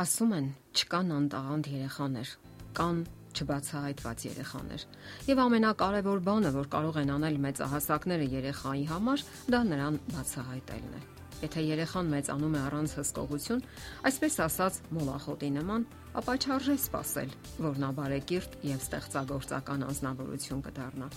Ասում են, չկան անտաղանդ երեխաներ, կան չբացահայտված երեխաներ։ Եվ ամենակարևոր բանը, որ կարող են անել մեծահասակները երեխայի համար, դա նրան բացահայտելն է։ Եթե երեխան մեծանում է առանց հսկողություն, այսպես ասած, մոլախոտի նման, ապա չարժե սпасել, որ նա բարեկիրթ եւ ստեղծագործական անznավորություն կդառնա։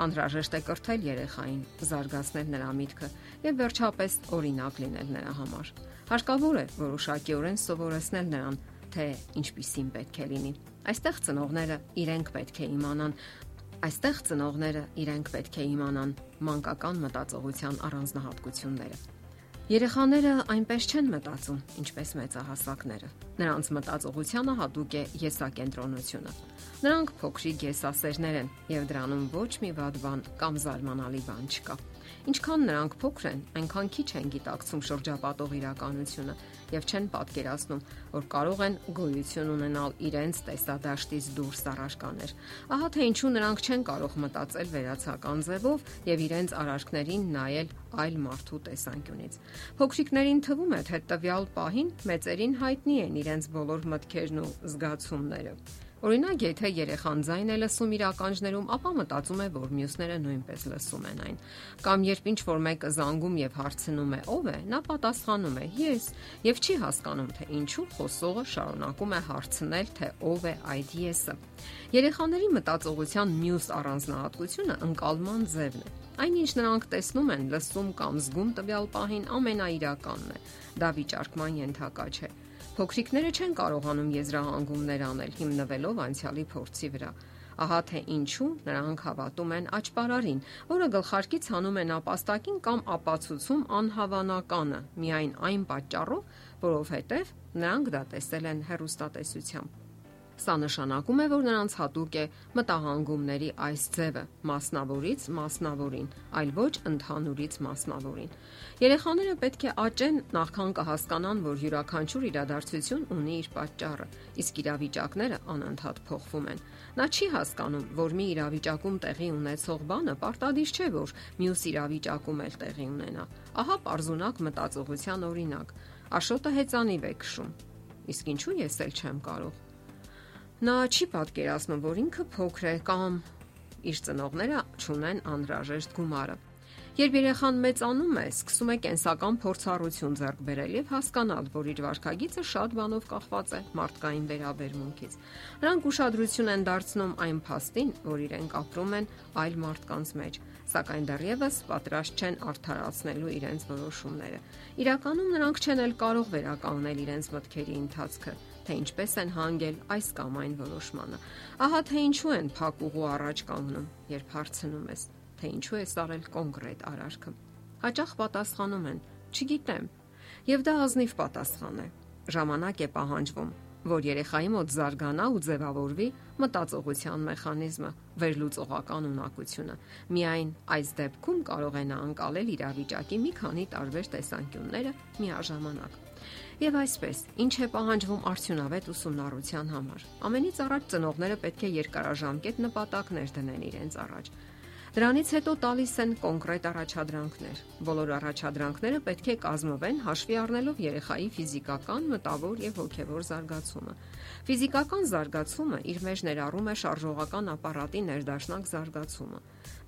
Անհրաժեշտ է կրթել երեխային, զարգացնել նրա միտքը եւ վերջապես օրինակ լինել նրա համար։ Հարկավոր է որոշակիորեն սովորեցնել նրան, թե ինչպիսին պետք է լինի։ Այստեղ ծնողները իրենք պետք է իմանան, այստեղ ծնողները իրենք պետք է իմանան մանկական մտածողության առանձնահատկությունները։ Երեխաները այնպես չեն մտածում, ինչպես մեծահասակները։ Նրանց մտածողությանը հատուկ է եսակենտրոնությունը։ Նրանք փոքրիկ եսասերներ են, եւ դրանում ոչ մի վատ բան կամ զարմանալի բան չկա։ Ինչքան նրանք փոքր են, այնքան քիչ են գիտակցում շրջապատող իրականությունը եւ չեն պատկերացնում, որ կարող են գոյություն ունենալ իրենց տեսադաշտից դուրս առարկաներ։ Ահա թե ինչու նրանք չեն կարող մտածել վերացական ձևով եւ իրենց արարքներին նայել այլ մարդու տեսանկյունից։ Փոքրիկներին թվում է, թե տվյալ պահին մեծերին հայտնի են իրենց բոլոր մտքերն ու զգացումները։ Օրինակ, եթե երեխան ձայն է լսում իր ականջներում, ապա մտածում է, որ մյուսները նույնպես լսում են այն։ Կամ երբ ինչ որ մեկը զանգում եւ հարցնում է ով է, նա պատասխանում է ես եւ չի հասկանում, թե ինչու խոսողը շարունակում է հարցնել, թե ով է այդ եսը։ Երեխաների մտածողության մյուս առանձնահատկությունը ընկալման ձևն է։ Այնինչ նրանք տեսնում են, լսում կամ զգում տվյալ պահին ամենաիրականն է։ Դա վիճարկման ենթակա չէ Փոքրիկները չեն կարողանում եզրահանգումներ անել հիմնվելով անցյալի փորձի վրա։ Ահա թե ինչու նրանք հավատում են աճպարարին, որը գլխարկից հանում է ապաստակին կամ ապացուցում անհավանականը, միայն այն պատճառով, որովհետև նրանք դա տեսել են հերոստատեսությամբ։ Սա նշանակում է, որ նրանց հատուկ է մտահանգումների այս ձևը՝ մասնավորից մասնավորին, այլ ոչ ընդհանուրից մասնավորին։ Երեխաները պետք է աճեն նախքան կհասկանան, որ յուրաքանչյուր իրադարձություն ունի իր պատճառը, իսկ իրավիճակները անընդհատ փոխվում են։ Նա չի հասկանում, որ մի իրավիճակում տեղի ունեցող բանը պարտադիր չէ, որ մյուս իրավիճակում էլ տեղի ունենա։ Ահա པարզունակ մտածողության օրինակ։ Աշոտը հեծանիվ է քշում։ Իսկ ինչու ես էլ չեմ կարող Նա չի պատկերացնում, որ ինքը փոքր է կամ իր ծնողները ճունեն անհրաժեշտ գումարը։ Երբ երեխան մեծանում է, սկսում է կենսական փորձառություն ձեռք բերել եւ հասկանալ, որ իր վարքագիծը շատ բանով կախված է մարդկային վերաբերմունքից։ Նրանք ուշադրություն են դարձնում այն փաստին, որ իրենք ապրում են այլ մարդկանց մեջ, սակայն դեռևս պատրաստ չեն արդարացնելու իրենց որոշումները։ Իրականում նրանք չեն էլ կարող վերականգնել իրենց մտքերի ընթացքը թե ինչպես են հանգել այս կամ այն որոշմանը։ Ահա թե ինչու են փակ ուղու առաջ կանգնում, երբ հարցնում ես, թե ինչու է սարել կոնկրետ արարքը։ Հաճախ պատասխանում են. «Չգիտեմ»։ Եվ դա ազնիվ պատասխան է։ Ժամանակ է պահանջվում, որ երեխայի մոտ զարգանա ու ձևավորվի մտածողության մեխանիզմը, վերլուծողական ունակությունը։ Միայն այս դեպքում կարող է նա անցալել իրավիճակի մի քանի տարբեր տեսանկյունները միաժամանակ։ Եվ այսպես, ինչ է պահանջվում արդյունավետ ուսումնառության համար։ Ամենից առաջ ծնողները պետք է երկարաժամկետ նպատակներ դնեն իրենց առաջ։ Դրանից հետո տալիս են կոնկրետ առաջադրանքներ։ Բոլոր առաջադրանքները պետք է կազմվեն հաշվի առնելով երեխայի ֆիզիկական, մտավոր եւ հոգեվոր զարգացումը։ Ֆիզիկական զարգացումը իր մեջ ներառում է շարժողական ապարատի ներդաշնակ զարգացումը։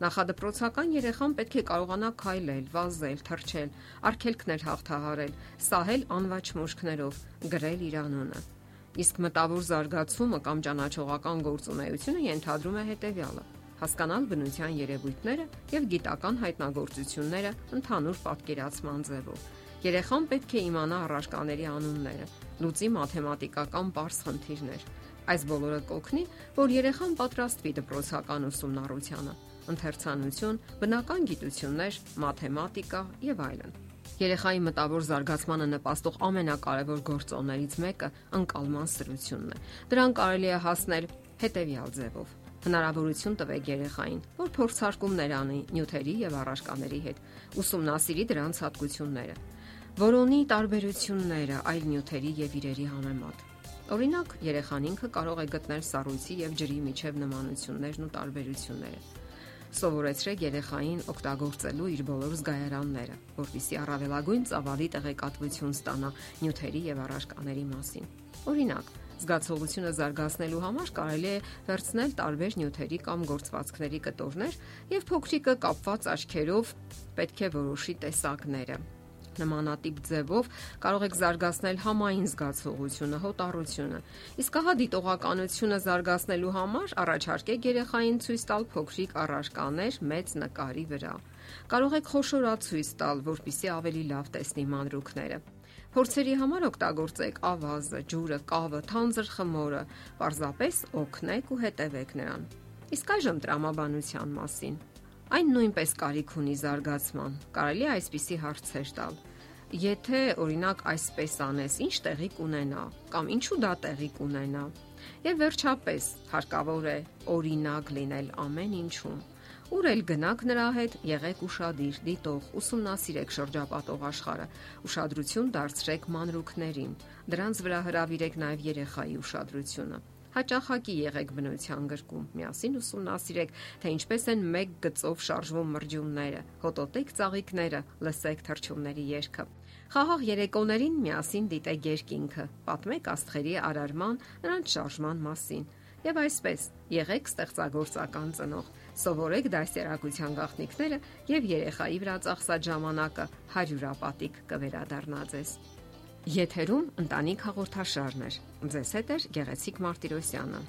Նախադպրոցական երեխան պետք է կարողանա քայլել, վազել, թռչել, արգելքներ հաղթահարել, սահել անվաճ մուշկներով, գրել իր անունը։ Իսկ մտավոր զարգացումը կամ ճանաչողական գործունեությունը ենթադրում է հետևյալը հասկանալ բնության երևույթները եւ գիտական հայտնագործությունները ընդհանուր պատկերացման ձևով։ Երեխան պետք է իմանա առարկաների անունները, լուծի մաթեմատիկական པարս խնդիրներ։ Այս բոլորը կօգնի, որ երեխան պատրաստվի դպրոցական ուսումնառությանը, ընթերցանություն, բնական գիտություններ, մաթեմատիկա եւ այլն։ Երեխայի մտավոր զարգացմանը նպաստող ամենակարևոր գործոններից մեկը ընկալման սրությունն է։ Դրան կարելի է հասնել հետևյալ ձևով Հնարավորություն տվեք երեխային, որ փորձարկումներ անի նյութերի եւ առարկաների հետ, ուսումնասիրի դրանց հատկությունները, որոնի տարբերությունները այլ նյութերի եւ իրերի համեմատ։ Օրինակ, երեխան ինքը կարող է գտնել սառույցի եւ ջրի միջև նմանություններն ու տարբերությունները։ Սովորեցրեք երեխային օգտագործելու իր բոլոր զգայարանները, որտիսի առավելագույն ծավալի տեղեկատվություն ստանա նյութերի եւ առարկաների մասին։ Օրինակ, Զգացողությունը զարգացնելու համար կարելի է վերցնել տարբեր նյութերի կամ գործվածքների կտորներ եւ փոքրիկը կապված աչքերով պետք է որոշի տեսակները նմանատիպ ձևով կարող եք զարգացնել համային զգացողությունը, հոտառությունը։ Իսկ ահա դիտողականությունը զարգացնելու համար առաջարկեք երեխային ցույց տալ փոքրիկ առարկաներ մեծ նկարի վրա։ Կարող եք խոշորացույց տալ, որpիսի ավելի լավ տեսնի մանրուքները։ Փորձերի համար օգտագործեք ավազը, ջուրը, կավը, թանձր խմորը, պարզապես օգնեք ու հետևեք նրան։ Իսկ այժմ տրամաբանության մասին։ Այն նույնպես կարիք ունի զարգացման։ Կարելի է այսպիսի հարցեր տալ. Եթե օրինակ այսպես անես, ինչ տեղի կունենա կամ ինչու դա տեղի կունենա։ Եվ վերջապես հարկավոր է օրինակ լինել ամեն ինչում Ուր էլ գնաք նրա հետ, եղեք ուրախadir, դիտող, ուսումնասիրեք շրջապատող աշխարհը, ուշադրություն դարձրեք մանրուքներին։ Դրանց վրա հravirեք նաև երեխայի ուշադրությունը։ Հաճախակի եղեք բնության գրկում, միասին ուսումնասիրեք, թե ինչպես են մեկ գծով շարժվում մրջյունները, հոտոտեք ծաղիկները, լսեք թռչունների երգը։ Խաղաղ երեկոներին միասին դիտեք երկինքը, պատմեք աստղերի արարման, նրանց շարժման մասին Եվ այսպես, եղեք ստեղծագործական ծնող։ Սովորեք դասերակցության գաղտնիքները եւ երեխայի վրա ծախսած ժամանակը հարյուրապատիկ կվերադառնա ձեզ։ Եթերում ընտանիք հաղորդաշարն է։ Ձեզ հետ է Գեղեցիկ Մարտիրոսյանը։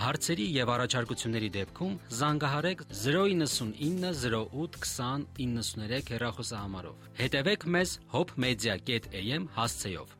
Հարցերի եւ առաջարկությունների դեպքում զանգահարեք 099 08 20 93 հեռախոսահամարով։ Հետևեք մեզ hopmedia.am հասցեով։